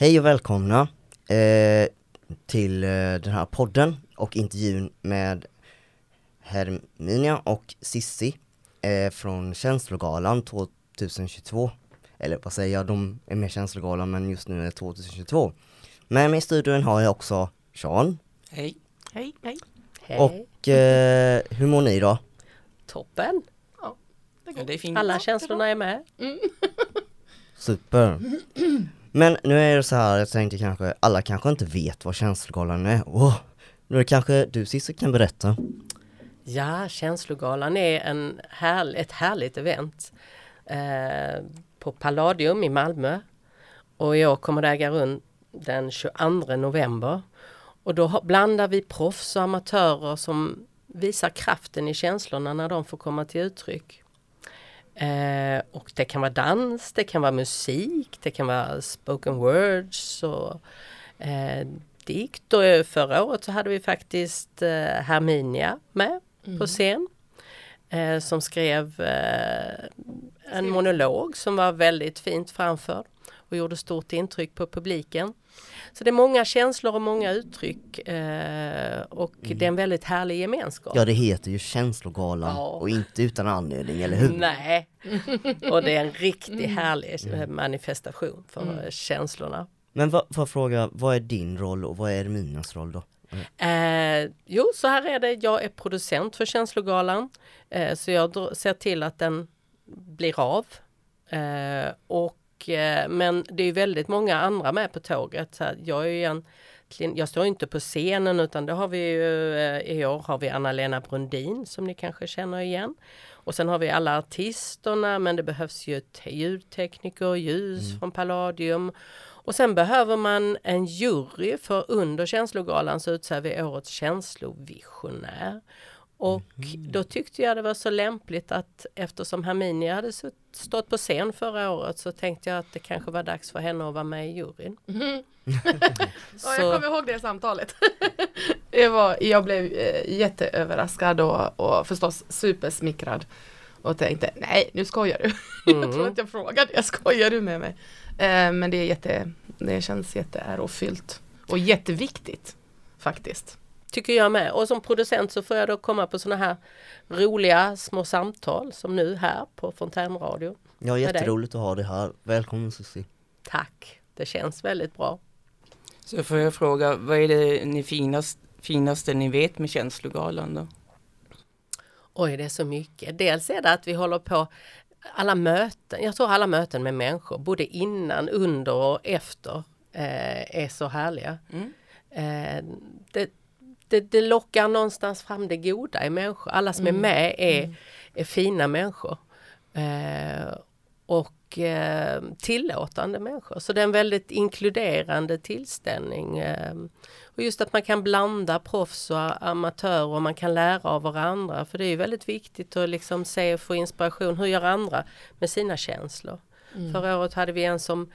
Hej och välkomna eh, till eh, den här podden och intervjun med Herminia och Sissi eh, från Känslogalan 2022. Eller vad säger jag, de är med Känslogalan men just nu är det 2022. Med mig i studion har jag också Sean. Hej. Hej, hej. Och eh, hur mår ni då? Toppen! Ja, det är fint. Alla känslorna är med. Super. Men nu är det så här, jag tänkte kanske, alla kanske inte vet vad Känslogalan är. Oh, nu är det kanske du Cissi kan berätta. Ja, Känslogalan är en härl ett härligt event eh, på Palladium i Malmö. Och i år kommer det äga rum den 22 november. Och då blandar vi proffs och amatörer som visar kraften i känslorna när de får komma till uttryck. Eh, och det kan vara dans, det kan vara musik, det kan vara spoken words och eh, dikt. Och eh, förra året så hade vi faktiskt eh, Herminia med på scen. Eh, som skrev eh, en monolog som var väldigt fint framförd och gjorde stort intryck på publiken. Så det är många känslor och många uttryck eh, och det är en väldigt härlig gemenskap. Ja det heter ju Känslogalan Ja. och inte utan anledning, eller hur? Nej, och det är en riktigt härlig eh, manifestation för eh, känslorna. Men vad, får jag fråga, vad är din roll och vad är Erminas roll då? Eh, jo, så här är det. Jag är producent för Känslogalan. Eh, så jag ser till att den blir av. Eh, och, eh, men det är väldigt många andra med på tåget. Så jag, är ju egentligen, jag står inte på scenen utan det har vi ju, eh, i år har vi Anna-Lena Brundin som ni kanske känner igen. Och sen har vi alla artisterna men det behövs ju te- ljudtekniker, ljus från Palladium. Och sen behöver man en jury för under känslogalan så utser vi årets känslovisionär. Och då tyckte jag det var så lämpligt att eftersom Herminia hade stått på scen förra året så tänkte jag att det kanske var dags för henne att vara med i juryn. Ja, jag kommer ihåg det samtalet. jag, var, jag blev eh, jätteöverraskad och, och förstås supersmickrad. Och tänkte, nej nu skojar du. jag tror att jag frågade, jag skojar du med mig? Eh, men det, är jätte, det känns jätteärofyllt. Och jätteviktigt faktiskt. Tycker jag med. Och som producent så får jag då komma på såna här roliga små samtal som nu här på Fontänradio. Ja, jätteroligt att ha dig här. Välkommen Susie. Tack! Det känns väldigt bra. Så får jag fråga, vad är det ni finast, finaste ni vet med Känslogalan då? Oj, det är så mycket. Dels är det att vi håller på alla möten, jag tror alla möten med människor, både innan, under och efter, eh, är så härliga. Mm. Eh, det, det, det lockar någonstans fram det goda i människor. Alla som är med är, är fina människor. Eh, och eh, tillåtande människor. Så det är en väldigt inkluderande tillställning. Eh, och just att man kan blanda proffs och amatörer och man kan lära av varandra. För det är väldigt viktigt att liksom se och få inspiration. Hur gör andra med sina känslor? Förra året hade vi en som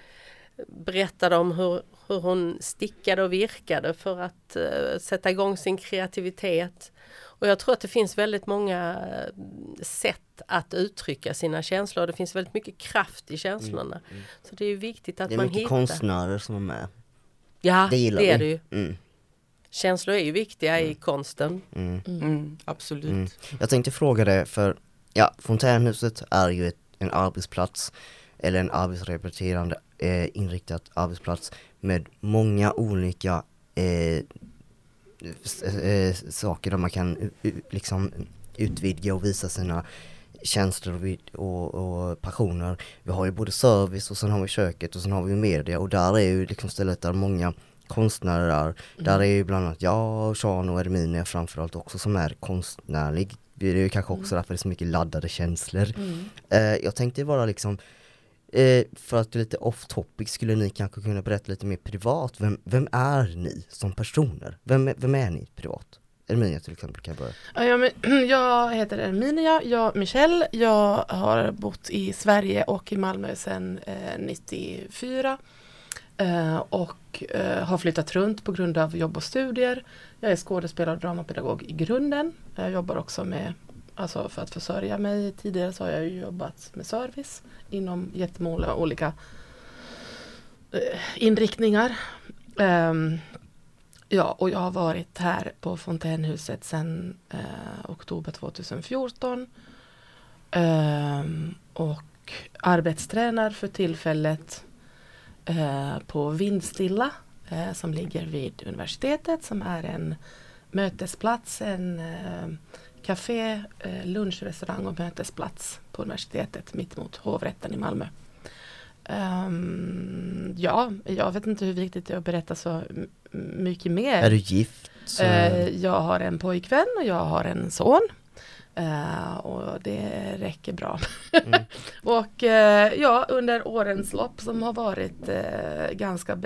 berättade om hur, hur hon stickade och virkade för att eh, sätta igång sin kreativitet. Och jag tror att det finns väldigt många eh, sätt att uttrycka sina känslor. Det finns väldigt mycket kraft i känslorna. Så det är ju viktigt att Det är man mycket hittar. konstnärer som är med. Ja, Det det, är det ju. Mm, Känslor är ju viktiga i konsten. mm, Mm, absolut. mm. Jag tänkte fråga det för, ja, Fontänhuset är ju ett, en arbetsplats eller en arbetsrehabiliterande eh, inriktat arbetsplats med många olika eh, eh, saker där man kan liksom utvidga och visa sina känslor och, och, passioner. Vi har ju både service och sen har vi köket och sen har vi media och där är ju liksom stället där många konstnärer är. Där är ju bland annat jag, Sean och Erminia framförallt också som är konstnärlig. Det är ju kanske också därför det är så mycket laddade känslor. Eh, jag tänkte bara liksom Eh, för att lite off topic skulle ni kanske kunna berätta lite mer privat. Vem, vem är ni som personer? Vem, är- vem är ni privat? Erminia till exempel kan jag börja. Ja, jag, men- jag heter Erminia, jag Michelle. Jag har bott i Sverige och i Malmö sedan eh, 94. Eh, och eh, har flyttat runt på grund av jobb och studier. Jag är skådespelare och dramapedagog i grunden. Jag jobbar också med, alltså för att försörja mig. Tidigare så har jag ju jobbat med service inom jättemånga olika eh, inriktningar. Um, ja, och jag har varit här på Fontänhuset sedan uh, oktober 2014. Um, ehm, och arbetstränar för tillfället uh, på Vindstilla uh, som ligger vid universitetet som är en mötesplats, en café, lunchrestaurang och mötesplats på universitetet mitt mot hovrätten i Malmö. Um, ja, jag vet inte hur viktigt det är att berätta så mycket mer. Är du gift? Uh, jag har en pojkvän och jag har en son. Uh, och det räcker bra. Mm. och uh, ja, under årens lopp som har varit ganska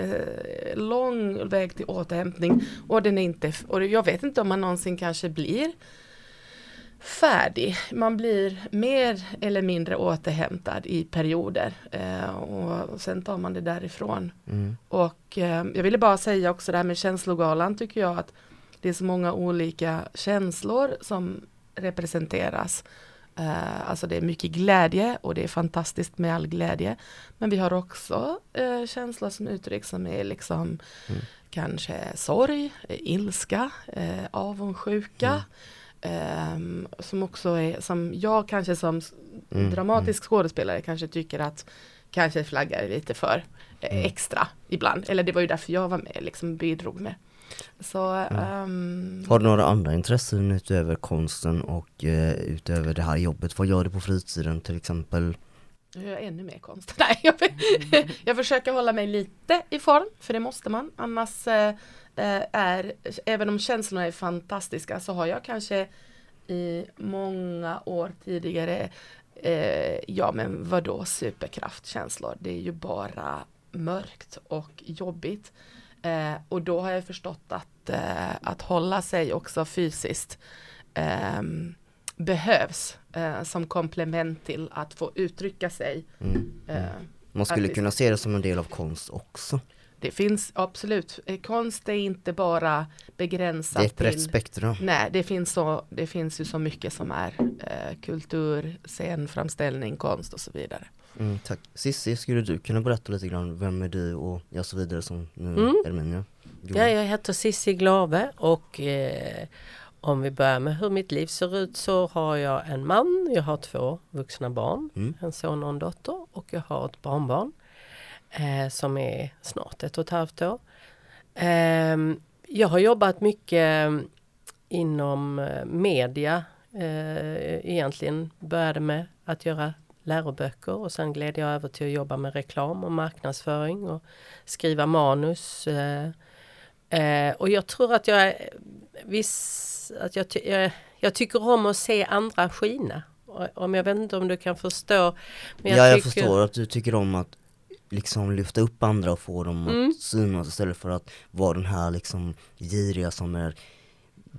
lång väg till återhämtning och den är inte, och jag vet inte om man någonsin kanske blir färdig. Man blir mer eller mindre återhämtad i perioder eh, och sen tar man det därifrån. Mm. Och eh, jag ville bara säga också det här med känslogalan tycker jag att det är så många olika känslor som representeras. Eh, alltså det är mycket glädje och det är fantastiskt med all glädje. Men vi har också eh, känslor som uttrycks som är liksom mm. kanske sorg, ilska, eh, avundsjuka. Mm Um, som också är, som jag kanske som mm, dramatisk mm. skådespelare kanske tycker att kanske flaggar lite för eh, mm. extra ibland. Eller det var ju därför jag var med, liksom bidrog med. Så, um, Har du några andra intressen utöver konsten och uh, utöver det här jobbet? Vad gör du på fritiden till exempel? Jag gör ännu mer konst. Nej, jag, jag försöker hålla mig lite i form, för det måste man. Annars Eh, är, även om känslorna är fantastiska så har jag kanske i många år tidigare eh, ja men vadå superkraftkänslor, det är ju bara mörkt och jobbigt. Eh, och då har jag förstått att, eh, att hålla sig också fysiskt eh, behövs eh, som komplement till att få uttrycka sig. Mm. Man skulle kunna se det som en del av konst också. Det finns absolut, eh, konst är inte bara begränsat Det är ett brett spektrum. Nej, det finns, så, det finns ju så mycket som är eh, kultur, scenframställning, konst och så vidare. Mm, tack. Cissi, skulle du kunna berätta lite grann, vem är du och ja, så vidare som nu mm. Erminia? Ja, jag heter Cissi Glave och eh, om vi börjar med hur mitt liv ser ut så har jag en man, jag har två vuxna barn, mm. en son och en dotter och jag har ett barnbarn eh, som är snart ett och ett halvt år. Eh, jag har jobbat mycket inom eh, media eh, egentligen. Började med att göra läroböcker och sen gled jag över till att jobba med reklam och marknadsföring och skriva manus. Eh, eh, och jag tror att jag viss, att jag, jag, jag tycker om att se andra skina. Om jag vet inte om du kan förstå. Men jag ja, jag tycker... förstår att du tycker om att liksom lyfta upp andra och få dem mm. att synas istället för att vara den här liksom giriga som är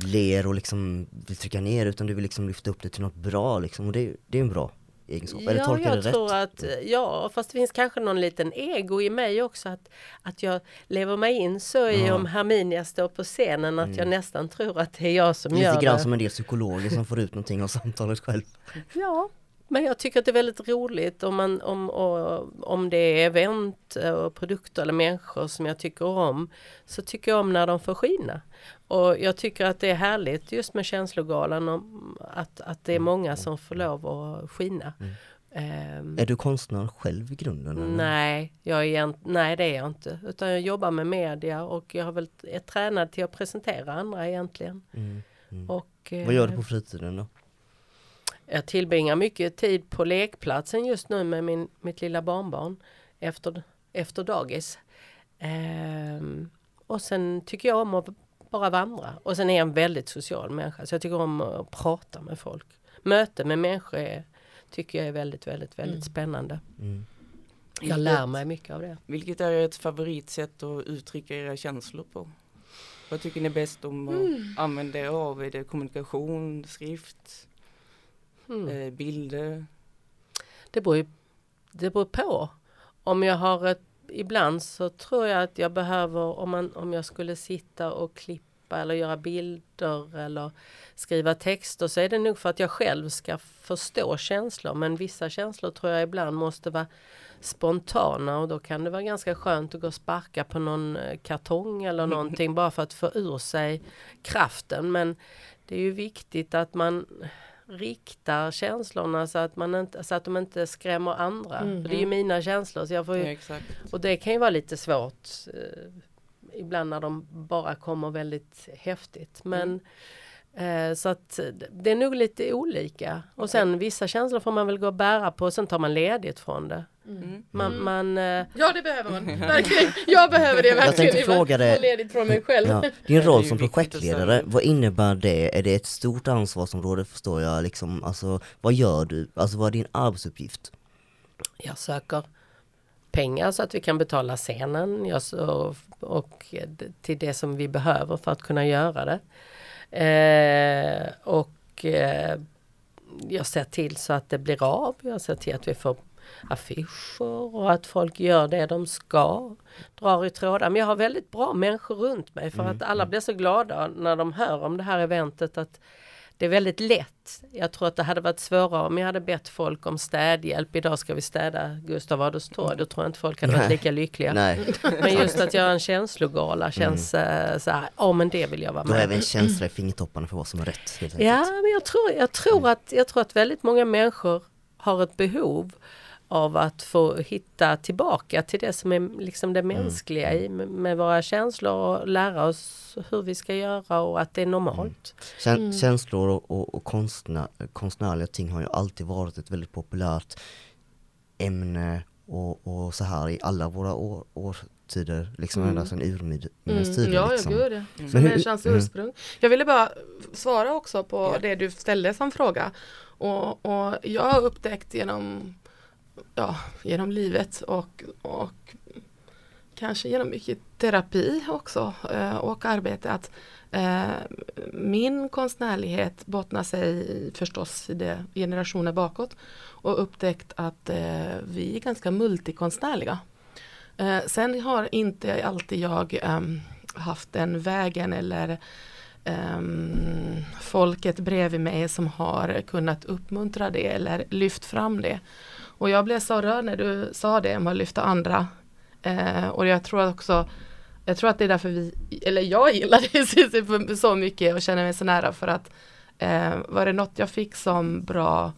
ler och liksom vill trycka ner utan du vill liksom lyfta upp det till något bra liksom och det, det är en bra egenskap. Ja, Eller tolkar jag det tror rätt? att, ja fast det finns kanske någon liten ego i mig också att, att jag lever mig in så i ja. om Herminia står på scenen att mm. jag nästan tror att det är jag som Lite gör det. Lite grann som en del psykologer som får ut någonting av samtalet själv. Ja, men jag tycker att det är väldigt roligt om, man, om, om det är event och produkter eller människor som jag tycker om. Så tycker jag om när de får skina. Och jag tycker att det är härligt just med känslogalan om att, att det är många som får lov att skina. Mm. Um, är du konstnär själv i grunden? Eller? Nej, jag är, nej det är jag inte. Utan jag jobbar med media och jag har väl är tränad till att presentera andra egentligen. Mm, mm. Och, Vad gör du på fritiden då? Jag tillbringar mycket tid på lekplatsen just nu med min, mitt lilla barnbarn efter, efter dagis. Ehm, och sen tycker jag om att bara vandra. Och sen är jag en väldigt social människa så jag tycker om att prata med folk. Möte med människor är, tycker jag är väldigt, väldigt, väldigt mm. spännande. Mm. Jag lär mig mycket av det. Vilket är ert favoritsätt att uttrycka era känslor på? Vad tycker ni bäst om att mm. använda er av? Är det kommunikation, skrift? Mm. eh, bilder? Det beror, ju, det beror på. Om jag har ett, ibland så tror jag att jag behöver, om, man, om jag skulle sitta och klippa eller göra bilder eller skriva texter så är det nog för att jag själv ska förstå känslor men vissa känslor tror jag ibland måste vara spontana och då kan det vara ganska skönt att gå och sparka på någon eh, kartong eller någonting bara för att få ur sig kraften men det är ju viktigt att man riktar känslorna så att, man inte, så att de inte skrämmer andra. Mm. För det är ju mina känslor. Så jag får ju, ja, och det kan ju vara lite svårt eh, ibland när de bara kommer väldigt häftigt. Men mm. eh, så att det är nog lite olika. Och sen vissa känslor får man väl gå och bära på och sen tar man ledigt från det. Mm. mm. Man, mm. man, eh, ja det behöver man, verkligen. Jag behöver det verkligen. Jag tänkte fråga dig, ledigt från mig själv. Ja, din roll som projektledare, vad innebär det? Är det ett stort ansvarsområde förstår jag? Liksom, alltså, vad gör du? Alltså vad är din arbetsuppgift? Jag söker pengar så att vi kan betala scenen jag, och, och till det som vi behöver för att kunna göra det. Eh, och eh, jag ser till så att det blir av. Jag ser till att vi får affischer och att folk gör det de ska. Drar i trådar. Men jag har väldigt bra människor runt mig för mm. att alla mm. blir så glada när de hör om det här eventet att det är väldigt lätt. Jag tror att det hade varit svårare om jag hade bett folk om städhjälp. Idag ska vi städa Gustav Adolfs torg. Då tror jag inte folk hade varit lika lyckliga. Nej. Men just att göra en känslogala känns mm. så här, ja men det vill jag vara med. Då är även känsla i fingertopparna för vad som är rätt. ja, men jag tror, jag, tror att, jag tror att väldigt många människor har ett behov av att få hitta tillbaka till det som är liksom det mm. mänskliga i med, med våra känslor och lära oss hur vi ska göra och att det är normalt. Mm. mm. Känslor och, och, och konstnär, konstnärliga ting har ju alltid varit ett väldigt populärt ämne och, och så här i alla våra år, årtider, liksom mm. ända sedan urminnes mm. tider. Ja, liksom. ja gud mm. Som människans mm. ursprung. Jag ville bara svara också på ja. det du ställde som fråga. Och, och jag har upptäckt genom ja, genom livet och, och kanske genom mycket terapi också eh, och arbete att eh, min konstnärlighet bottnar sig förstås i det generationer bakåt och upptäckt att eh, vi är ganska multikonstnärliga. Sen har inte alltid jag ehm, haft den vägen eller ehm, folket bredvid mig som har kunnat uppmuntra det eller lyft fram det. Och jag blev så rörd när du sa det om att lyfta andra. Eh, och jag tror också jag tror att det är därför vi, eller jag gillar det så mycket och känner mig så nära för att eh, var det något jag fick som bra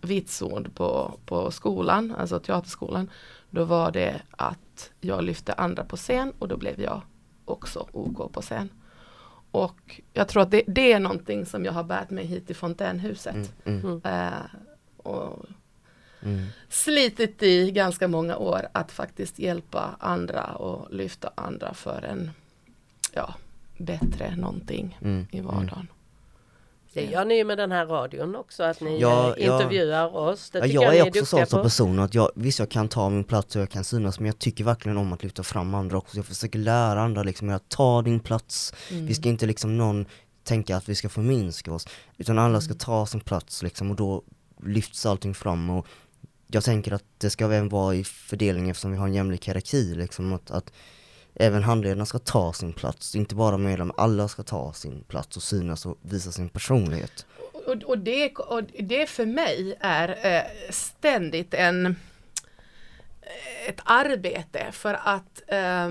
vitsord på, på skolan, alltså teaterskolan, då var det att jag lyfte andra på scen och då blev jag också OK på scen. Och jag tror att det, det är någonting som jag har bärt mig hit till fontänhuset. Mm, mm. Eh, och mm. slitit i ganska många år att faktiskt hjälpa andra och lyfta andra för en ja, bättre någonting mm. i mm. vardagen. Det gör ni med den här radion också, att ni ja, eh, intervjuar ja. oss. Det ja, jag, jag är också sån som person att jag, visst jag kan ta min plats och jag kan synas men jag tycker verkligen om att lyfta fram andra också. Jag försöker lära andra liksom att ta din plats. Mm. Vi ska inte liksom någon tänka att vi ska förminska oss utan alla ska mm. ta sin plats liksom och då lyfts allting fram och jag tänker att det ska även vara i fördelningen eftersom vi har en jämlik hierarki liksom att, att även handledarna ska ta sin plats, inte bara medlemmar, alla ska ta sin plats och synas och visa sin personlighet. Och, och, det, och det för mig är eh, ständigt en eh, ett arbete för att eh,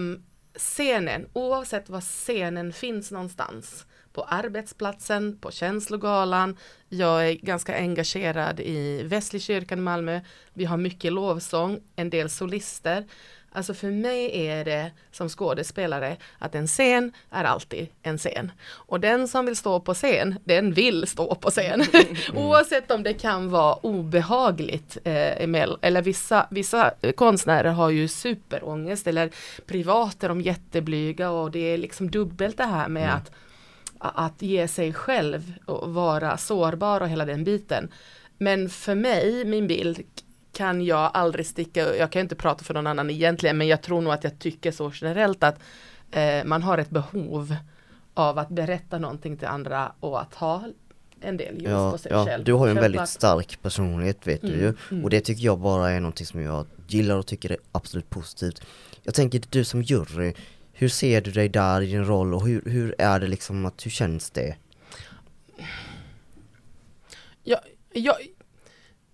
scenen, oavsett var scenen finns någonstans, på arbetsplatsen, på känslogalan. Jag är ganska engagerad i Västlykyrkan i Malmö. Vi har mycket lovsång, en del solister. Alltså för mig är det som skådespelare att en scen är alltid en scen. Och den som vill stå på scen, den vill stå på scen. Mm. Oavsett om det kan vara obehagligt. Eh, eller vissa, vissa konstnärer har ju superångest eller privat är de jätteblyga och det är liksom dubbelt det här med mm. att att ge sig själv och vara sårbar och hela den biten. Men för mig, min bild, kan jag aldrig sticka, jag kan inte prata för någon annan egentligen, men jag tror nog att jag tycker så generellt att eh, man har ett behov av att berätta någonting till andra och att ha en del ljus ja, på sig ja, själv. Du har ju en väldigt stark personlighet vet mm, du ju mm. och det tycker jag bara är någonting som jag gillar och tycker är absolut positivt. Jag tänker du som jury, hur ser du dig där i din roll och hur, hur är det liksom att, hur känns det? Jag, jag,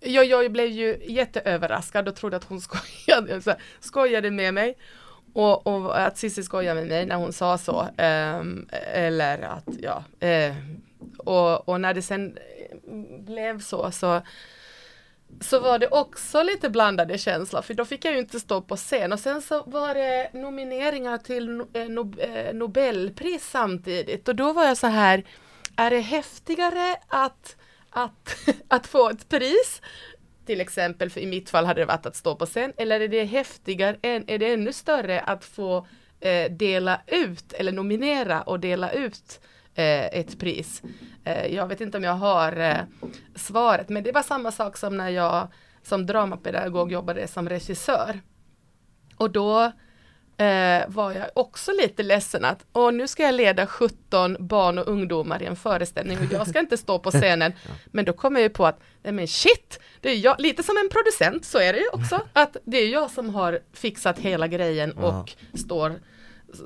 jag, jag blev ju jätteöverraskad och trodde att hon skojade, så, skojade med mig. Och, och att Cissi skojade med mig när hon sa så. Um, eller att, ja. Uh, och, och när det sen blev så, så så var det också lite blandade känslor för då fick jag ju inte stå på scen. Och sen så var det nomineringar till eh, eh, Nobelpris samtidigt. Och då var jag så här är det häftigare att, att, att få ett pris? Till exempel, för i mitt fall hade det varit att stå på scen, eller är det häftigare, är det ännu större att få eh, dela ut eller nominera och dela ut eh, ett pris? Eh, jag vet inte om jag har eh, svaret, men det var samma sak som när jag som dramapedagog jobbade som regissör. Och då eh, var jag också lite ledsen att och nu ska jag leda 17 barn och ungdomar i en föreställning och jag ska inte stå på scenen. Men då kom jag ju på att, nej men shit, det är jag, lite som en producent så är det ju också, att det är jag som har fixat hela grejen och står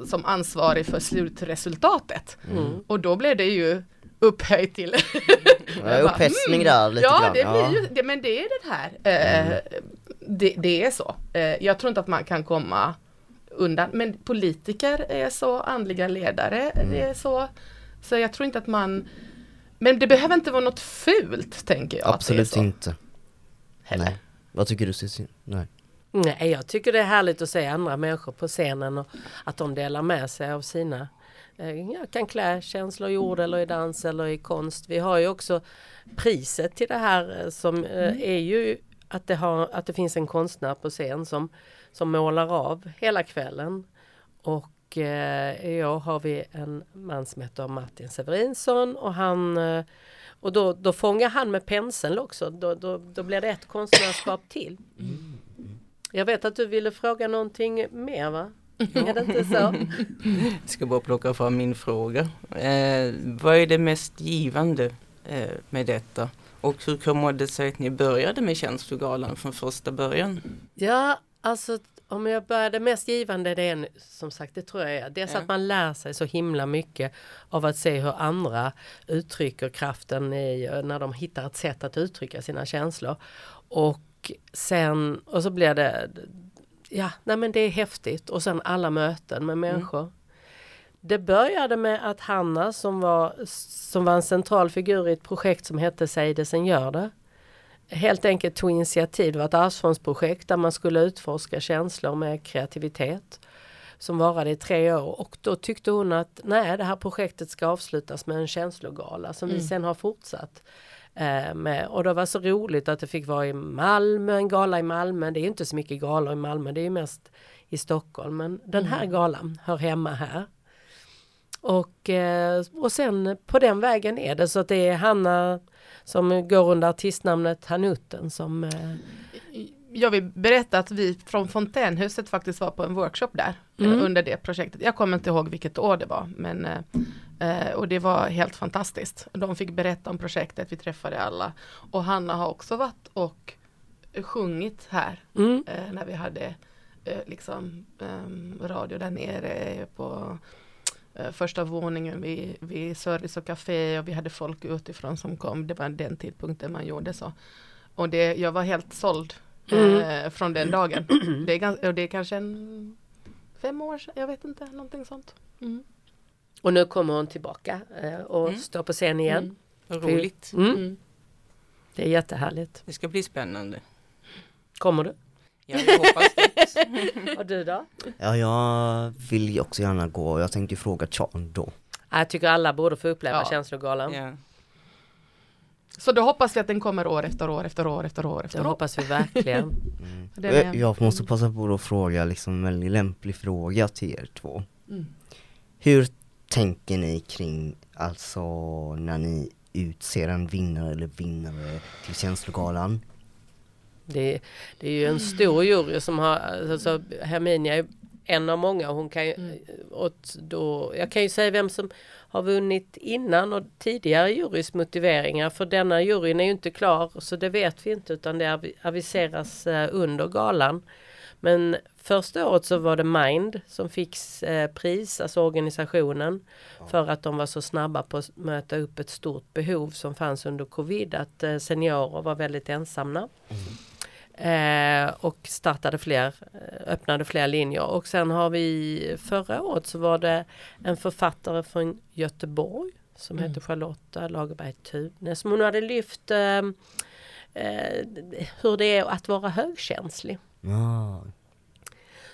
som ansvarig för slutresultatet. Mm. Och då blev det ju upphöjt till ja, Upphetsning där lite ja, grann. Det blir ju, det, men det är det här. Eh, mm. det, det, är så. Eh, jag tror inte att man kan komma undan. Men politiker är så, andliga ledare mm. är så. Så jag tror inte att man Men det behöver inte vara något fult tänker jag. Absolut inte. Heller. Nej. Vad tycker du Cissi? Nej. Nej, jag tycker det är härligt att se andra människor på scenen och att de delar med sig av sina eh, jag kan klä känslor i ord eller i dans eller i konst. Vi har ju också priset till det här eh, som eh, mm. är ju att det, har, att det finns en konstnär på scen som som målar av hela kvällen. Och eh, i år har vi en man som heter Martin Severinsson och han och då, då fångar han med penseln också. Då, då, då blir det ett konstnärskap till. Jag vet att du ville fråga någonting mer va? Är det inte så? Jag ska bara plocka fram min fråga. Eh, vad är det mest givande eh, med detta? Och hur kommer det sig att ni började med Känslogalan från första början? Ja, Alltså om jag börjar det mest givande det är som sagt det tror jag är dels ja. att man lär sig så himla mycket av att se hur andra uttrycker kraften i, när de hittar ett sätt att uttrycka sina känslor. Och sen och så blir det ja, nej men det är häftigt och sen alla möten med mm. människor. Mm. Det började med att Hanna som var, som var en central figur i ett projekt som hette Säg det sen gör det helt enkelt tog initiativ. Det var ett arvsfondsprojekt där man skulle utforska känslor med kreativitet som varade i tre år och då tyckte hon att nej det här projektet ska avslutas med en känslogala som mm. vi sen har fortsatt med. Och det var så roligt att det fick vara i Malmö, en gala i Malmö. Det är inte så mycket galor i Malmö, det är mest i Stockholm. Men den här mm. galan hör hemma här. Och, eh, och sen på den vägen är det så att det är Hanna som går under artistnamnet Hanutten som eh, jag vill berätta att vi från Fontänhuset faktiskt var på en workshop där eh, mm. under det projektet. Jag kommer inte ihåg vilket år det var men eh, och det var helt fantastiskt. De fick berätta om projektet, vi träffade alla och Hanna har också varit och sjungit här mm. när vi hade liksom ehm, radio där nere på Eh, första våningen vid, vid service och café och vi hade folk utifrån som kom. Det var den tidpunkten man gjorde så. Och det, jag var helt såld mm. eh, från den dagen. Det är, ganska, och det är kanske en fem år sedan, jag vet inte, någonting sånt. Mm. Och nu kommer hon tillbaka eh, och mm. står på scen igen. Mm. Roligt. Mm. Mm. Det är jättehärligt. Det ska bli spännande. Kommer du? Ja, jag hoppas det. och du då? Ja, jag vill ju också gärna gå. Jag tänkte fråga Chan då. Jag tycker alla borde få uppleva ja. känslogalan. Ja. Så då hoppas vi att den kommer år efter år efter år efter år efter det år. hoppas vi verkligen. Mm. Jag måste passa på att fråga liksom en väldigt lämplig fråga till er två. Mm. Hur tänker ni kring, alltså när ni utser en vinnare eller vinnare till känslogalan? Det, det är ju en stor jury som har, alltså Herminia är en av många. Hon kan, mm. och då, jag kan ju säga vem som har vunnit innan och tidigare jurys motiveringar. För denna juryn är ju inte klar så det vet vi inte utan det aviseras eh, under galan. Men Första året så var det Mind som fick eh, pris, alltså organisationen, för att de var så snabba på att möta upp ett stort behov som fanns under covid, att eh, seniorer var väldigt ensamma. Eh, och startade fler, eh, öppnade fler linjer och sen har vi förra året så var det en författare från Göteborg som mm. heter Charlotta Lagerberg Thune som hon hade lyft eh, eh, hur det är att vara högkänslig. Ah.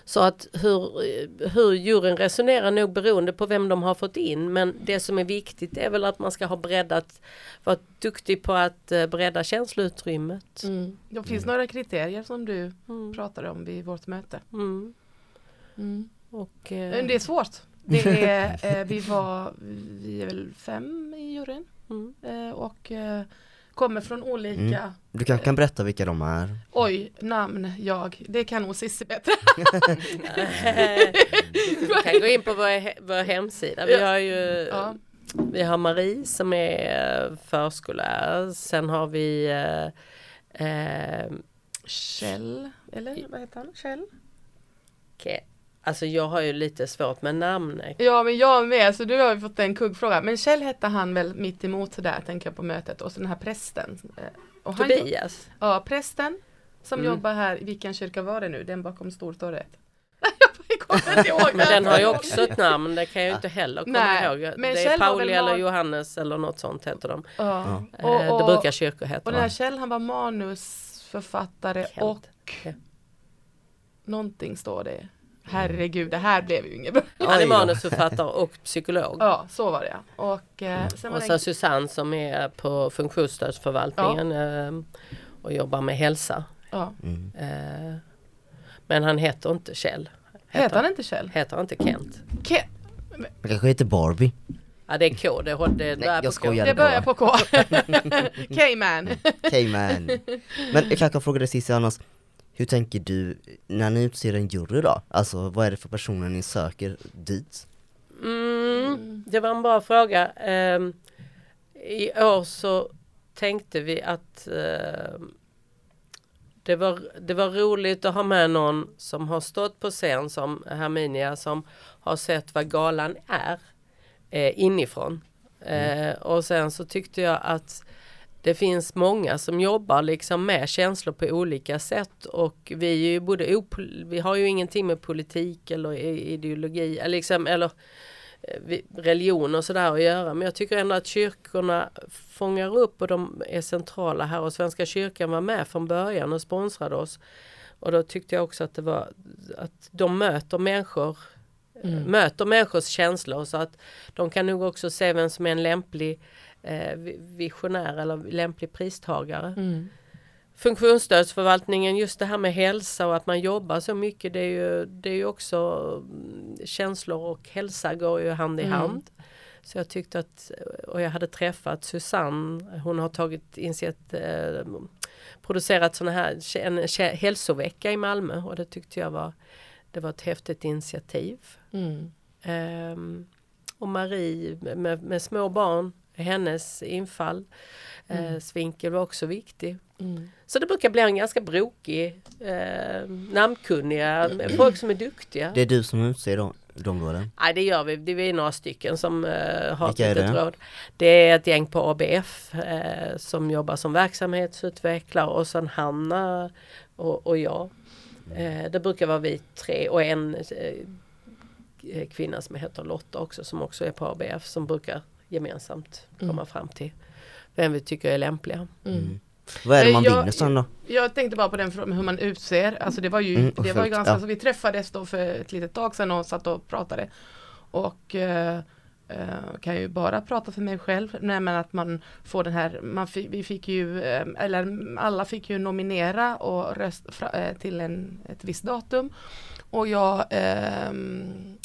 Så att hur, hur juryn resonerar nog beroende på vem de har fått in men det som är viktigt är väl att man ska ha breddat, vara duktig på att eh, bredda känsloutrymmet. Mm. Det finns mm. några kriterier som du mm. pratade om vid vårt möte. Mm. Mm. Och, eh, det är svårt. Det är, eh, vi var, vi är väl fem i juryn mm. eh, och eh, kommer från olika mm. Du kanske kan berätta vilka de är? Oj, namn, jag. Det kan nog Cissi bättre. du kan gå in på vår, vår hemsida. Vi har ju ja. Vi har Marie som är eh, förskollärare. Sen har vi eh, eh, Kjell, eller vad heter han? Kjell? Okay. Alltså jag har ju lite svårt med namn. Ja men jag med, så du har ju fått en kuggfråga. Men Kjell hette han väl mitt emot där tänker jag på mötet och så den här prästen. Eh, och han, Tobias? Ja, prästen som mm. jobbar här, vilken kyrka var det nu? Den bakom Stortorget? men den har ju också ett namn, det kan jag ju inte heller komma Nej, ihåg. Men det är Pauli eller Johannes eller något sånt heter de. Ja. Ja. Och, och, det brukar kyrkor heta. Och den här Kjell han var manusförfattare Kent. och ja. någonting står det. Herregud, det här blev ju inget bra. Han är manusförfattare och psykolog. Ja, så var det Och, eh, sen och så en... Susanne som är på funktionsstödsförvaltningen ja. eh, och jobbar med hälsa. Ja. Mm. Eh, men han heter inte Kjell. Heter, heter han inte Kjell? Heter han inte Kent? Kent? Det kanske heter Barbie. Ja det är K, det, det, Nej, jag på K. Det börjar på K. K-man. K-man. Men jag kanske fråga dig sist annars. Hur tänker du när ni utser en jury då? Alltså vad är det för personer ni söker dit? Mm, det var en bra fråga. Um, I år så tänkte vi att uh, det, var, det var roligt att ha med någon som har stått på scen som Herminia som har sett vad galan är eh, inifrån. Mm. Eh, och sen så tyckte jag att det finns många som jobbar liksom med känslor på olika sätt och vi är ju både vi har ju ingenting med politik eller ideologi eller, liksom, eller eh, religion och sådär att göra men jag tycker ändå att kyrkorna fångar upp och de är centrala här och Svenska kyrkan var med från början och sponsrade oss. Och då tyckte jag också att det var att de möter människor mm. möter människors känslor så att de kan nog också se vem som är en lämplig eh, visionär eller lämplig pristagare. Mm. Funktionsstödsförvaltningen, just det här med hälsa och att man jobbar så mycket det är ju, det är ju också mm, känslor och hälsa går ju hand i mm. hand. Så jag tyckte att, och jag hade träffat Susanne, hon har tagit initiativ, eh, producerat sådana här, en hälsovecka i Malmö och det tyckte jag var, det var ett häftigt initiativ. Mm. Um, och Marie med, med små barn hennes infall. Eh, mm. Eh, Svinkel var också viktig. Mm. Så det brukar bli en ganska brokig, eh, namnkunniga, folk som är duktiga. Det är du som utser dem? De då, Nej det gör vi, det är vi några stycken som eh, har Vilka ett litet råd. Det är ett gäng på ABF eh, som jobbar som verksamhetsutvecklare och sen Hanna och, och jag. Eh, det brukar vara vi tre och en eh, kvinna som heter Lotta också som också är på ABF som brukar gemensamt komma mm. fram till vem vi tycker är lämpliga. Mm. mm. Vad är det man vinner sen då? Jag tänkte bara på den frågan hur man utser. Alltså det var ju, mm, det var ju ganska, ja. så vi träffades då för ett litet tag sedan och satt och pratade. Och eh, eh, kan ju bara prata för mig själv. Nej men att man får den här, man vi fick ju, eh, eller alla fick ju nominera och rösta eh, till en, ett visst datum. Och jag ehm,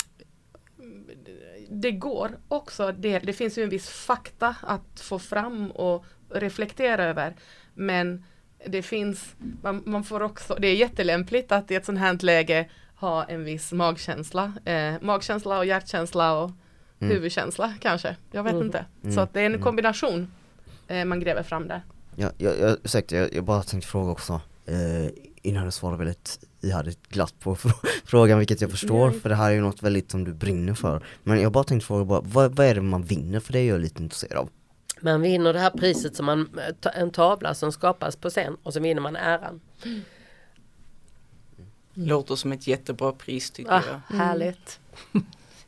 det går också, det, det finns ju en viss fakta att få fram och reflektera över. Men det finns, man, man får också, det är jättelämpligt att i ett sånt här läge ha en viss magkänsla. Eh, magkänsla och hjärtkänsla och mm. huvudkänsla kanske. Jag vet mm. inte. Mm. Så att det är en mm. kombination eh, man gräver fram där. Ja, jag, jag, ursäkta, jag, jag bara tänkte fråga också. Eh, innan du svarar väldigt ihärdigt glatt på frågan vilket jag förstår för det här är ju något väldigt som du brinner för. Men jag bara tänkte fråga bara, vad, vad är det man vinner för det är jag lite intresserad av. Man vinner det här priset som man, en tavla som skapas på scen och så vinner man äran. Mm. Låter som ett jättebra pris tycker ah, jag. Härligt.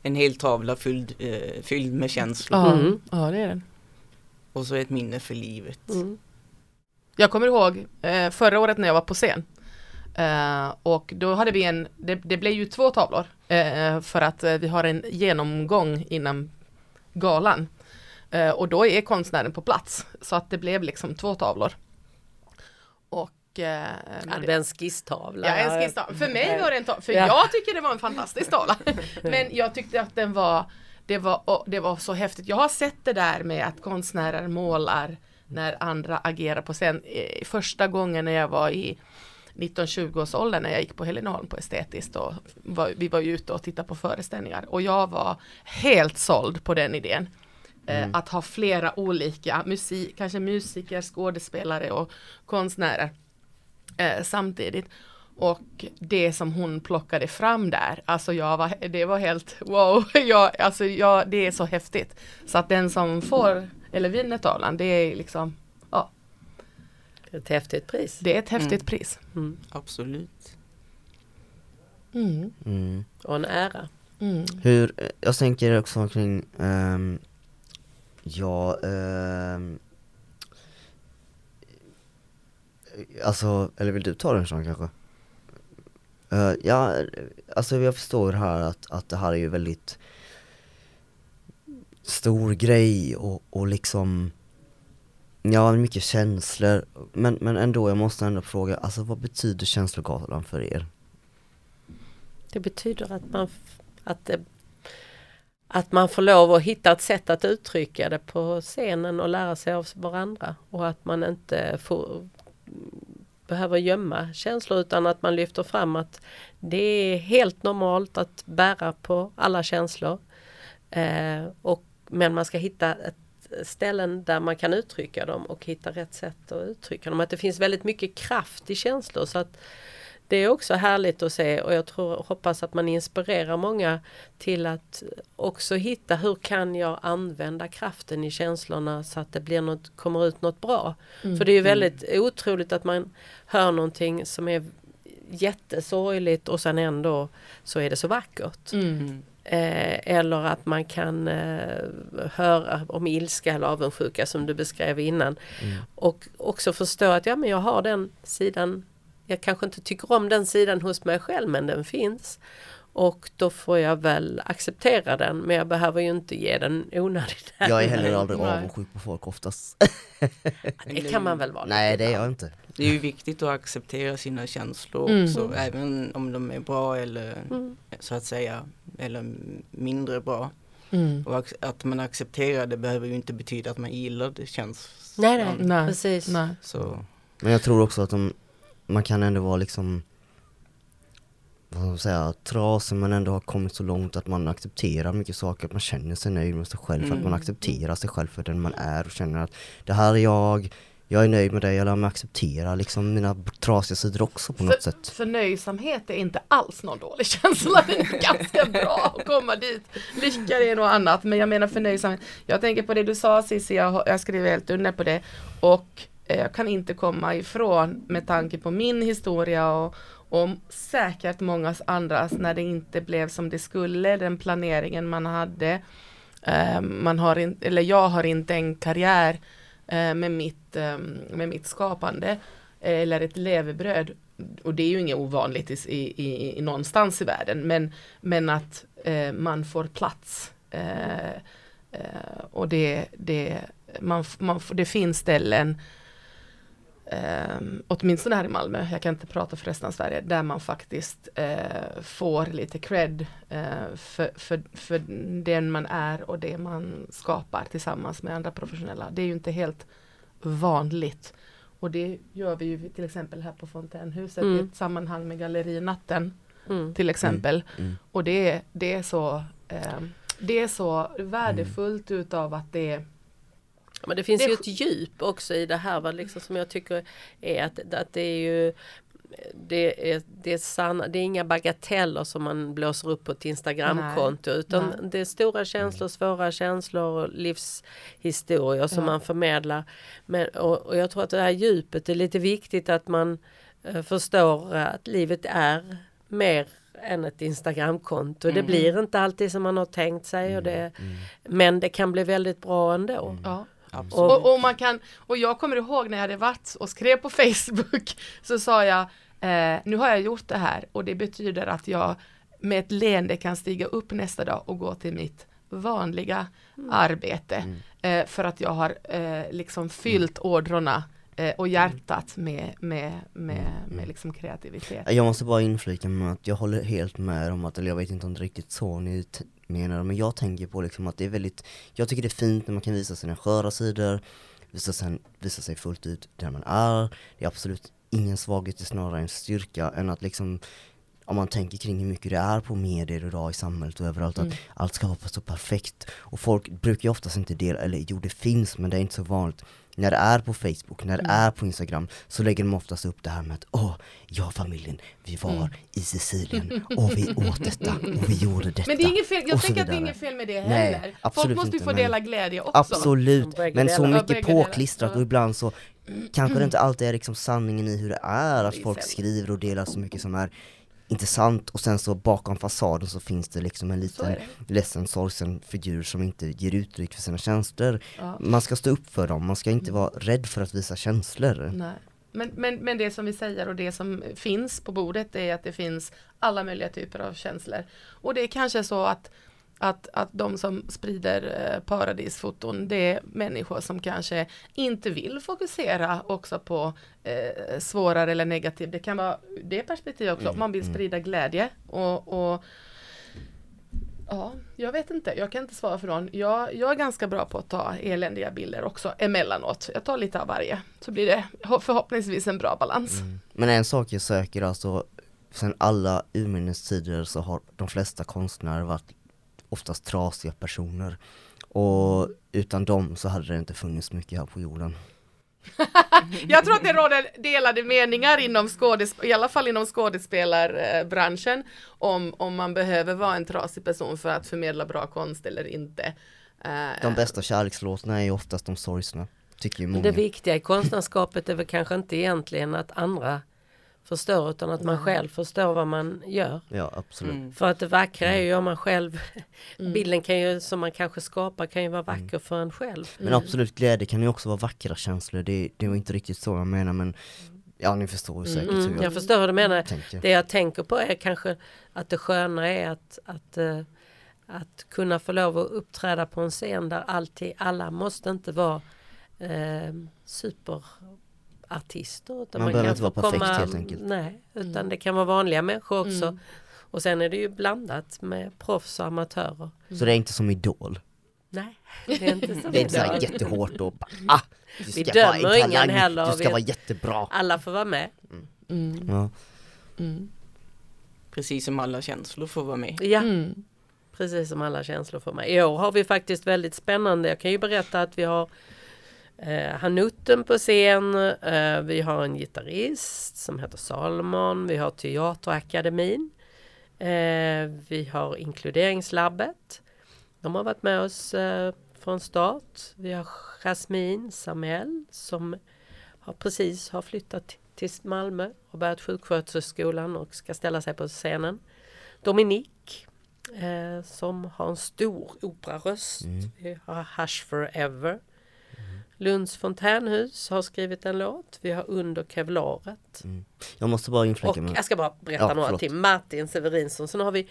En hel tavla fylld, eh, fylld med känslor. Mm. Ja, det är den. Och så ett minne för livet. Mm. Jag kommer ihåg eh, förra året när jag var på scen. Eh, och då hade vi en, det, det blev ju två tavlor eh, för att eh, vi har en genomgång innan galan. Och då är konstnären på plats så att det blev liksom två tavlor. Och det en skisstavla. Ja, en skisstavla. För mig var det en tavla, för ja. jag tycker det var en fantastisk tavla. Men jag tyckte att den var, det var, det var så häftigt. Jag har sett det där med att konstnärer målar när andra agerar på scen. Första gången när jag var i 19-20-årsåldern när jag gick på Heleneholm på estetiskt och var, vi var ute och tittade på föreställningar och jag var helt såld på den idén. Eh, mm. Att ha flera olika musik, kanske musiker, skådespelare och konstnärer eh, samtidigt. Och det som hon plockade fram där, alltså jag var, det var helt wow, jag, alltså jag, det är så häftigt. Så att den som får eller vinner tavlan, det är liksom, Ett häftigt pris. Det är ett häftigt mm. pris. Mm. Absolut. Mm. mm. Och en ära. Mm. Hur, jag tänker också kring, um, ja, um, alltså, eller vill du ta den Sean kanske? Uh, ja, alltså jag förstår här att, att det här är ju väldigt stor grej och, och liksom Ja, mycket känslor, men, men ändå, jag måste ändå fråga, alltså vad betyder känslogalan för er? Det betyder att man, att, det, att man får lov att hitta ett sätt att uttrycka det på scenen och lära sig av varandra och att man inte får, behöver gömma känslor utan att man lyfter fram att det är helt normalt att bära på alla känslor. Eh, och men man ska hitta ett ställen där man kan uttrycka dem och hitta rätt sätt att uttrycka dem. Att det finns väldigt mycket kraft i känslor så att det är också härligt att se och jag tror, hoppas att man inspirerar många till att också hitta hur kan jag använda kraften i känslorna så att det blir något, kommer ut något bra. Mm. För det är ju väldigt mm. otroligt att man hör någonting som är jättesorgligt och sen ändå så är det så vackert. Mm. Eh, eller att man kan eh, höra om ilska eller avundsjuka som du beskrev innan. Mm. Och också förstå att ja men jag har den sidan, jag kanske inte tycker om den sidan hos mig själv men den finns. Och då får jag väl acceptera den men jag behöver ju inte ge den onödigt Jag är heller aldrig avundsjuk på folk oftast. det kan man väl vara. Nej det är jag inte. Det är ju viktigt att acceptera sina känslor mm. också, även om de är bra eller mm. så att säga, eller mindre bra. Mm. Och att man accepterar det behöver ju inte betyda att man gillar det känns. Nej, nej, nej. precis. Nej. Så. Men jag tror också att de, man kan ändå vara liksom vad ska man säga, trasig men ändå har kommit så långt att man accepterar mycket saker, att man känner sig nöjd med sig själv, mm. för att man mm. accepterar sig själv för den man är och känner att det här är jag, jag är nöjd med det, jag lär mig acceptera liksom mina trasiga sidor också på för, något sätt. Förnöjsamhet är inte alls någon dålig känsla, det är ganska bra att komma dit. Lycka är något annat, men jag menar förnöjsamhet. Jag tänker på det du sa Cissi, jag, jag skriver helt under på det. Och eh, jag kan inte komma ifrån med tanke på min historia och, och säkert många andras när det inte blev som det skulle, den planeringen man hade. Uh, man har in, eller jag har inte en karriär Eh, med, mitt, ehm, med mitt skapande eh, eller ett levebröd. Och det är ju inget ovanligt i, i, i, någonstans i världen men, men att eh, man får plats. Eh, och det, det, man, man, det finns ställen eh, åtminstone här i Malmö, jag kan inte prata för resten av Sverige, där man faktiskt eh, får lite cred eh, för, för, för den man är och det man skapar tillsammans med andra professionella. Det är ju inte helt vanligt. Och det gör vi ju till exempel här på Fontänhuset mm. i ett sammanhang med Gallerinatten mm. till exempel. Mm. mm. Och det, det är så eh, det är så värdefullt utav att det men det finns det... ju ett djup också i det här va, liksom, som jag tycker är att, att det är ju det är, det, är sanna, det är inga bagateller som man blåser upp på ett Instagramkonto utan Nej. det är stora känslor, svåra känslor och livshistorier som ja. man förmedlar. Men, och, och, jag tror att det här djupet är lite viktigt att man uh, förstår att livet är mer än ett Instagramkonto. Mm. Det blir inte alltid som man har tänkt sig. Och det, mm. mm. Men det kan bli väldigt bra ändå. Mm. Ja. Och, och, man kan, och jag kommer ihåg när jag hade varit och skrev på Facebook så sa jag eh, nu har jag gjort det här. Och det betyder att jag med ett leende kan stiga upp nästa dag och gå till mitt vanliga mm. arbete. Mm. Eh, för att jag har eh, liksom fyllt ådrorna. Eh, och hjärtat med, med, med, med liksom kreativitet. Jag måste bara inflika med att jag håller helt med om att, eller jag vet inte om det är riktigt så ni menar, men jag tänker på liksom att det är väldigt, jag tycker det är fint när man kan visa sina sköra sidor, visa, sen, visa sig fullt ut där man är, det är absolut ingen svaghet, det är snarare en styrka än att liksom om man tänker kring hur mycket det är på medier idag i samhället och överallt, mm. att allt ska vara så perfekt. Och folk brukar ju oftast inte dela, eller jo det finns men det är inte så vanligt, när det är på Facebook, när det mm. är på Instagram så lägger de oftast upp det här med att åh, jag och familjen, vi var mm. i Sicilien och vi åt detta och vi gjorde detta. Men det är inget fel, jag tänker att det är inget fel med det heller. Nej, Folk måste ju få dela glädje också. Absolut, men så mycket påklistrat och ibland så kanske det inte alltid är liksom sanningen i hur det är, att folk skriver och delar så mycket som är intressant och sen så bakom fasaden så finns det liksom en liten ledsen, sorgsen figur som inte ger uttryck för sina känslor. Ja. Man ska stå upp för dem, man ska inte vara rädd för att visa känslor. Nej. Men, men, men det som vi säger och det som finns på bordet är att det finns alla möjliga typer av känslor. Och det är kanske så att att, att de som sprider eh, paradisfoton det är människor som kanske inte vill fokusera också på eh, svårare eller negativt. Det kan vara det perspektivet också. Mm, man vill mm. sprida glädje och, och Ja, jag vet inte. Jag kan inte svara för någon. Jag, jag är ganska bra på att ta eländiga bilder också emellanåt. Jag tar lite av varje. Så blir det förhoppningsvis en bra balans. Mm. Men en sak jag söker alltså, sen alla urminnes tider så har de flesta konstnärer varit oftast trasiga personer. Och utan dem så hade det inte funnits mycket här på jorden. jag tror att det råder delade meningar inom skådesp i alla fall inom skådespelarbranschen om, om man behöver vara en trasig person för att förmedla bra konst eller inte. De bästa kärlekslåtarna är ju oftast de sorgsna, tycker ju många. Det viktiga i konstnärskapet är väl kanske inte egentligen att andra förstår utan att man själv förstår vad man gör. Ja absolut. Mm. För att det vackra är ju om man själv, mm. bilden kan ju som man kanske skapar kan ju vara vacker mm. för en själv. Men absolut glädje kan ju också vara vackra känslor, det, det var inte riktigt så jag menar men Ja ni förstår säkert mm, hur jag, jag förstår hur du menar. Tänker. Det jag tänker på är kanske att det sköna är att, att, uh, att kunna få lov att uppträda på en scen där alltid, alla måste inte vara uh, super artister. Utan man, man behöver inte vara perfekt komma, helt enkelt. Nej, utan mm. det kan vara vanliga människor också. Mm. Och sen är det ju blandat med proffs och amatörer. Så det är inte som Idol? Nej, det är inte som Det är inte så här jättehårt och ah, du ska Vi dömer vara ingen heller. Du ska vara jättebra. Alla får vara med. Mm. mm. Ja. Mm. Precis som alla känslor får vara med. Ja, mm. precis som alla känslor får vara med. I år har vi faktiskt väldigt spännande. Jag kan ju berätta att vi har eh, Hanutten på scen. Eh, vi har en gitarrist som heter Salomon. Vi har Teaterakademin. Eh, vi har Inkluderingslabbet. De har varit med oss eh, från start. Vi har Jasmine Samuel som har precis har flyttat till Malmö och börjat sjuksköterskeskolan och ska ställa sig på scenen. Dominique eh, som har en stor operaröst. Mm. Vi har Hush Forever. Lunds fontänhus har skrivit en låt. Vi har Under kevlaret. Mm. Jag måste bara inflika med... Jag ska bara berätta ja, några förlåt. till. Martin Severinsson. Sen har vi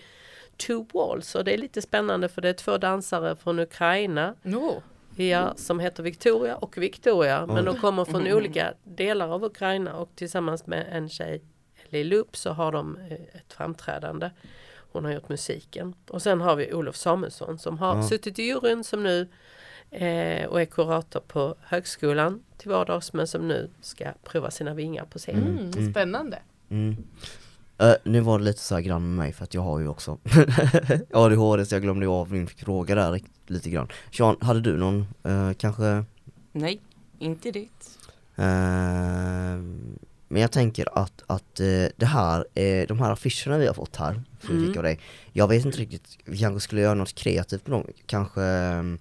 Two Walls och det är lite spännande för det är två dansare från Ukraina. Oh. Ja, som heter Victoria och Victoria. Men de kommer från mm. olika delar av Ukraina och tillsammans med en tjej, Loop, så har de eh, ett framträdande. Hon har gjort musiken. Och sen har vi Olof Samuelsson som har mm. suttit i juryn som nu eh, och är kurator på högskolan till vardags men som nu ska prova sina vingar på scen. Mm, mm. Spännande! Mm. Uh, nu var det lite så här grann med mig för att jag har ju också ADHD så jag glömde av min fråga där lite grann. Sean, hade du någon uh, kanske? Nej, inte det. Uh, men jag tänker att, att det här, de här affischerna vi har fått här, som mm. av dig, jag vet inte riktigt, vi kanske skulle göra något kreativt med dem, kanske ehm,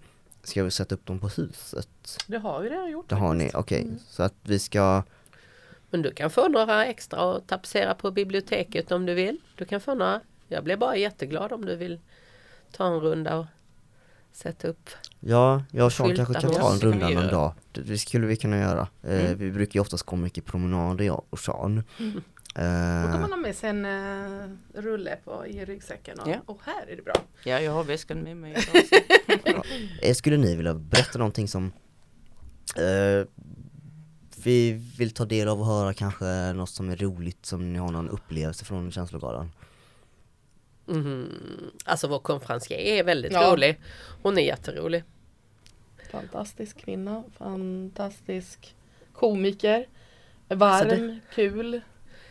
ska vi sätta upp dem på huset? Det har vi redan gjort. Det har ni, okej, okay. mm. så att vi ska men du kan få några extra och tapetsera på biblioteket om du vill. Du kan få några. Jag blir bara jätteglad om du vill ta en runda och sätta upp Ja, jag och Sean kanske kan ta en runda någon dag. Det skulle vi kunna göra. Eh, mm. vi brukar ju oftast gå mycket promenader jag och Sean. Mm. Uh, Då kan man ha med sig en uh, rulle på, i ryggsäcken och, ja. och här är det bra. Ja, jag har väskan med mig. ja. Skulle ni vilja berätta någonting som uh, vi vill ta del av och höra kanske något som är roligt som ni har någon upplevelse från känslogalan? Mm. Alltså vår konferencier är väldigt ja. rolig. Hon är jätterolig. Fantastisk kvinna, fantastisk komiker. Varm, det... kul,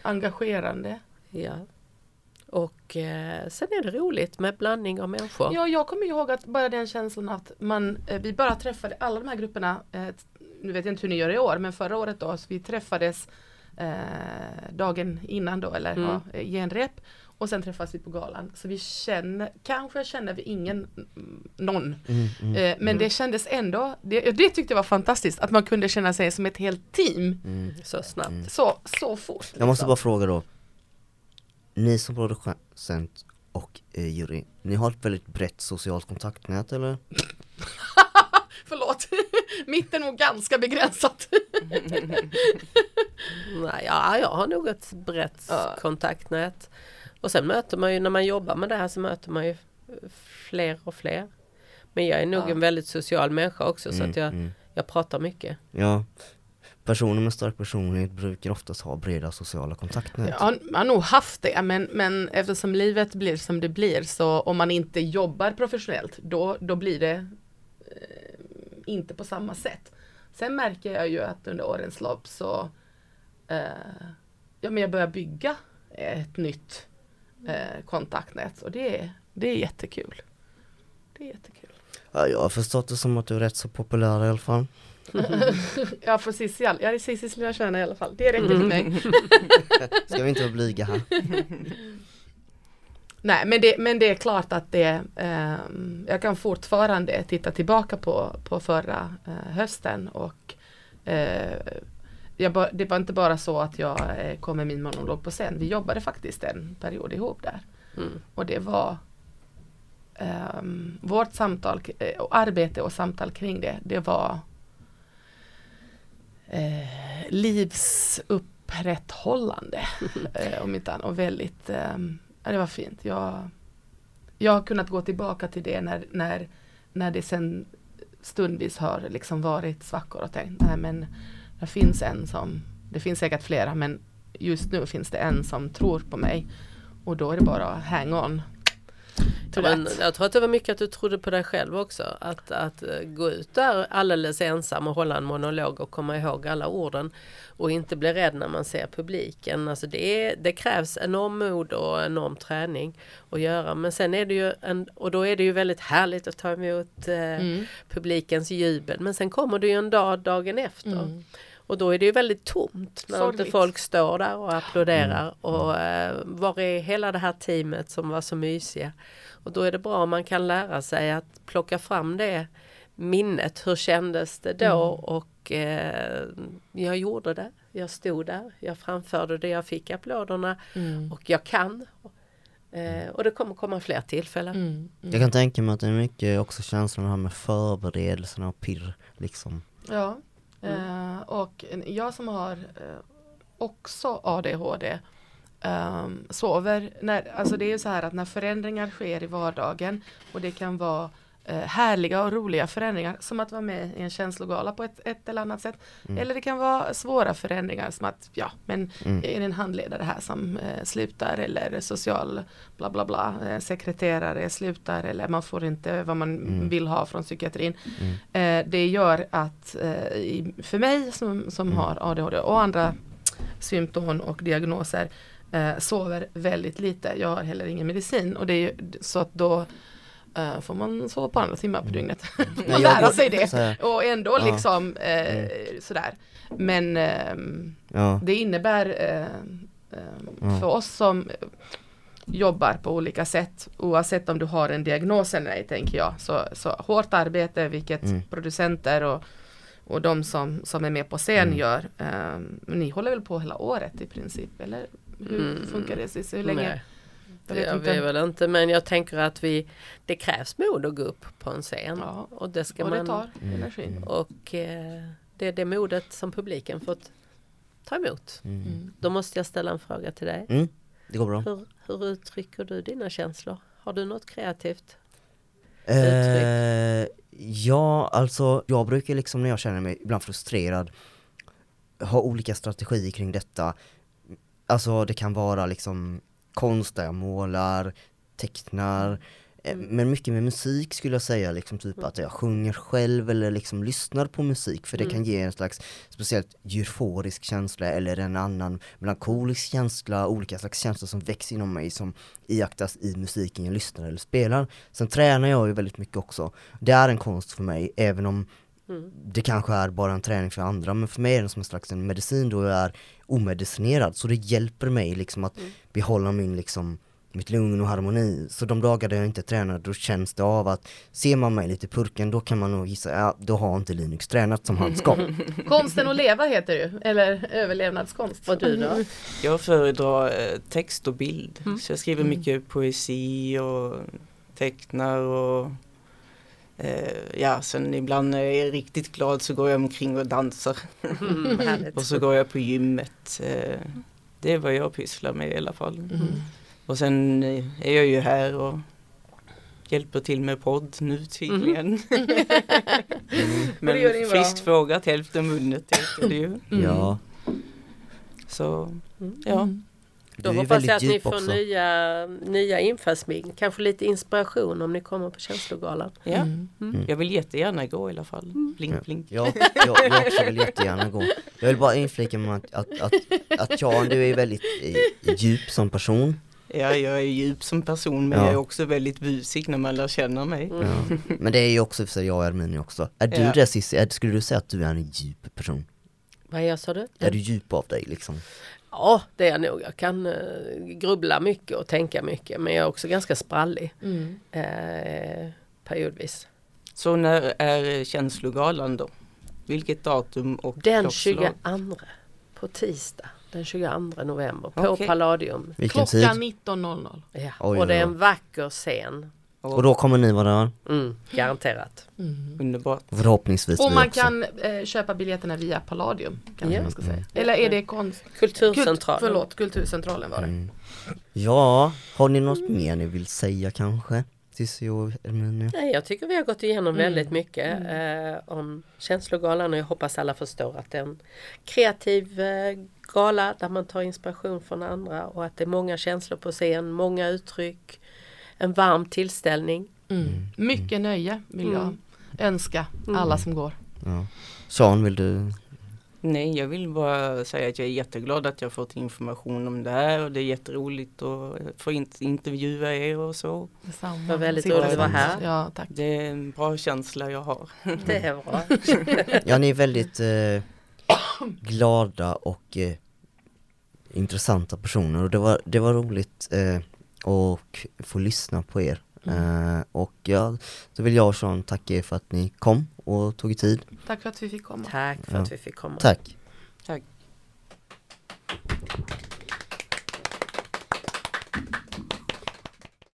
engagerande. Ja. Och eh, sen är det roligt med blandning av människor. Ja, jag kommer ihåg att bara den känslan att man, eh, vi bara träffade alla de här grupperna eh, nu vet jag inte hur ni gör i år, men förra året då, så vi träffades eh, dagen innan då, eller mm. ja, genrep. Och sen träffas vi på galan. Så vi känner, kanske känner vi ingen, någon. Mm, mm, eh, men mm. det kändes ändå, det, det, tyckte jag var fantastiskt, att man kunde känna sig som ett helt team. Mm. Så snabbt. Mm. Så, så fort. Liksom. Jag måste liksom. bara fråga då. Ni som producent och eh, jury, ni har ett väldigt brett socialt kontaktnät eller? Förlåt, mitt är nog ganska begränsat. Nej, ja, jag har nog ett brett ja. kontaktnät. Och sen möter man ju när man jobbar med det här så möter man ju fler och fler. Men jag är nog ja. en väldigt social människa också så att mm, jag, mm. jag pratar mycket. Ja, personer med stark personlighet brukar oftast ha breda sociala kontaktnät. Ja, man har nog haft det men, men eftersom livet blir som det blir så om man inte jobbar professionellt då, då blir det eh, inte på samma sätt. Sen märker jag ju att under årens lopp så eh, ja, men jag börjar bygga ett nytt eh, kontaktnät och det är, det är jättekul. Det är jättekul. Ja, jag har förstått det som att du är rätt så populär i alla fall. ja för Cissi, jag är Cissis lilla köna i alla fall. Det räcker för mig. Ska vi inte vara blyga här? Nej men det, men det är klart att det eh, Jag kan fortfarande titta tillbaka på, på förra eh, hösten och eh, jag, det var inte bara så att jag eh, kom med min monolog på scen. Vi jobbade faktiskt en period ihop där. Mm. Och det var ehm, vårt samtal eh, och arbete och samtal kring det. Det var eh, livsupprätthållande eh, om inte annat och väldigt ehm, Ja, det var fint. Jag, jag har kunnat gå tillbaka till det när, när, när det sen stundvis har liksom varit svackor och tänkt, nej men det finns en som, det finns säkert flera men just nu finns det en som tror på mig. Och då är det bara hang on. Men jag tror att det var mycket att du trodde på dig själv också. Att, att eh, gå ut där alldeles ensam och hålla en monolog och komma ihåg alla orden. Och inte bli rädd när man ser publiken. Alltså det, det krävs enorm mod och enorm träning att göra. Men sen är det ju en, och då är det ju väldigt härligt att ta emot eh, mm. publikens jubel. Men sen kommer det ju en dag dagen efter. Mm. Och då är det ju väldigt tomt när Sorgligt. inte folk står där och applåderar. Mm. Och eh, var är hela det här teamet som var så mysiga? Och då är det bra om man kan lära sig att plocka fram det minnet. Hur kändes det då? Mm. Och eh, jag gjorde det. Jag stod där. Jag framförde det. Jag fick applåderna. Mm. Och jag kan. Eh, och det kommer komma fler tillfällen. Mm. Mm. Jag kan tänka mig att det är mycket också känslan här med förberedelserna och pirr liksom. Ja. Uh, och jag som har eh, också ADHD um, ehm, sover, när, alltså det är ju så här att när förändringar sker i vardagen och det kan vara härliga och roliga förändringar som att vara med i en känslogala på ett, ett eller annat sätt. Mm. Eller det kan vara svåra förändringar som att ja men mm. är det en handledare här som uh, slutar eller social bla bla bla uh, sekreterare slutar eller man får inte vad man mm. vill ha från psykiatrin. Mm. det gör att i, för mig som, som mm. har ADHD och andra symptom och diagnoser eh, sover väldigt lite. Jag har heller ingen medicin och det är ju så att då uh, får man sova på andra timmar på mm. dygnet. man lära sig det och ändå ja. liksom uh, mm. sådär. Men uh, ja. det innebär ja. för oss som jobbar på olika sätt oavsett om du har en diagnos eller nej tänker jag. Så, så hårt arbete vilket mm. producenter och, och de som, som är med på scen mm. gör. Um, ni håller väl på hela året i princip eller hur mm. funkar det Cissi? Hur länge? Nej. Det gör vi väl inte men jag tänker att vi Det krävs mod att gå upp på en scen. Ja. Och det ska och man tar mm. energi. Och eh, det är det modet som publiken fått ta emot. Mm. Då måste jag ställa en fråga till dig. Mm. Det går bra. Hur, hur uttrycker du dina känslor? Har du något kreativt? Eh, ja, alltså jag brukar liksom när jag känner mig ibland frustrerad ha olika strategier kring detta. Alltså det kan vara liksom konst där jag målar, tecknar, Eh, mm. Men mycket med musik skulle jag säga, liksom typ mm. att jag sjunger själv eller liksom lyssnar på musik för det mm. kan ge en slags speciellt euforisk känsla eller en annan melankolisk känsla, olika slags känslor som växer inom mig som iakttas i musiken jag lyssnar eller spelar. Sen tränar jag ju väldigt mycket också. Det är en konst för mig, även om Mm. Det kanske är bara en träning för andra men för mig är det som en slags en medicin då jag är omedicinerad så det hjälper mig liksom att mm. behålla min liksom mitt lugn och harmoni. Så de dagar där jag inte tränar då känns det av att ser man mig lite purken då kan man nog gissa, ja då har inte Linux tränat som han ska. Konsten att leva heter det ju, eller överlevnadskonst. Och du då? Jag föredrar eh, text och bild. Mm. Så jag skriver mm. mycket poesi och tecknar och ja, sen ibland när jag är riktigt glad så går jag omkring och dansar. Mm, och så går jag på gymmet. Eh, det är vad jag pysslar med i alla fall. Mm. Och sen eh, är jag ju här och hjälper till med podd nu tydligen. Mm. Men friskt frågat hälften vunnet heter det ju. Mm. Ja. Så, ja. Mm. Då hoppas jag att ni får också. nya, nya infallsvinkel, kanske lite inspiration om ni kommer på känslogalan. Ja, mm. Mm. jag vill jättegärna gå i alla fall. Mm. Blink, blink. Ja, jag, jag också vill jättegärna gå. Jag vill bara inflika med att, att, att, att Jan, du är väldigt djup som person. Ja, jag är djup som person men ja. jag är också väldigt busig när man lär känna mig. Mm. Ja. Men det är ju också för jag och Ermini också. Är du ja. det Cissi, skulle du säga att du är en djup person? Vad jag sa du? Är du djup av dig liksom? Ja, det är jag nog. Jag kan uh, grubbla mycket och tänka mycket men jag är också ganska sprallig mm. uh, periodvis. Så när är känslogalan då? Vilket datum och Den 22 på tisdag den 22 november på okay. Palladium. Vilken Klockan 19.00. Ja, Oj, och det är en vacker scen. Och då kommer ni vara där? Mm, garanterat. Mm. Underbart. Förhoppningsvis Och man kan eh, köpa biljetterna via Palladium. Kanske yeah. man ska säga. Mm. Eller är det konst... Kulturcentralen. Kult, förlåt, Kulturcentralen var det. Mm. Ja, har ni något mer ni vill säga kanske? Nej, jag tycker vi har gått igenom mm. väldigt mycket mm. eh, om känslogalan och jag hoppas alla förstår att det är en kreativ eh, gala där man tar inspiration från andra och att det är många känslor på scen, många uttryck, en varm tillställning. Mm. mm. Mycket nöje vill jag mm. önska alla mm. som går. Ja. Sean, vill du Nej, jag vill bara säga att jag är jätteglad att jag fått information om det här och det är jätteroligt att få intervjua er och så. Detsamma. Det var väldigt roligt att vara här. Ja, tack. Det är en bra känsla jag har. Det är bra. ja, ni är väldigt eh, glada och eh, intressanta personer och det var, det var roligt eh, och få lyssna på er. Mm. Uh, och ja, så vill jag och tacka er för att ni kom och tog tid. Tack för att vi fick komma. Tack för ja. att vi fick komma. Tack. Tack.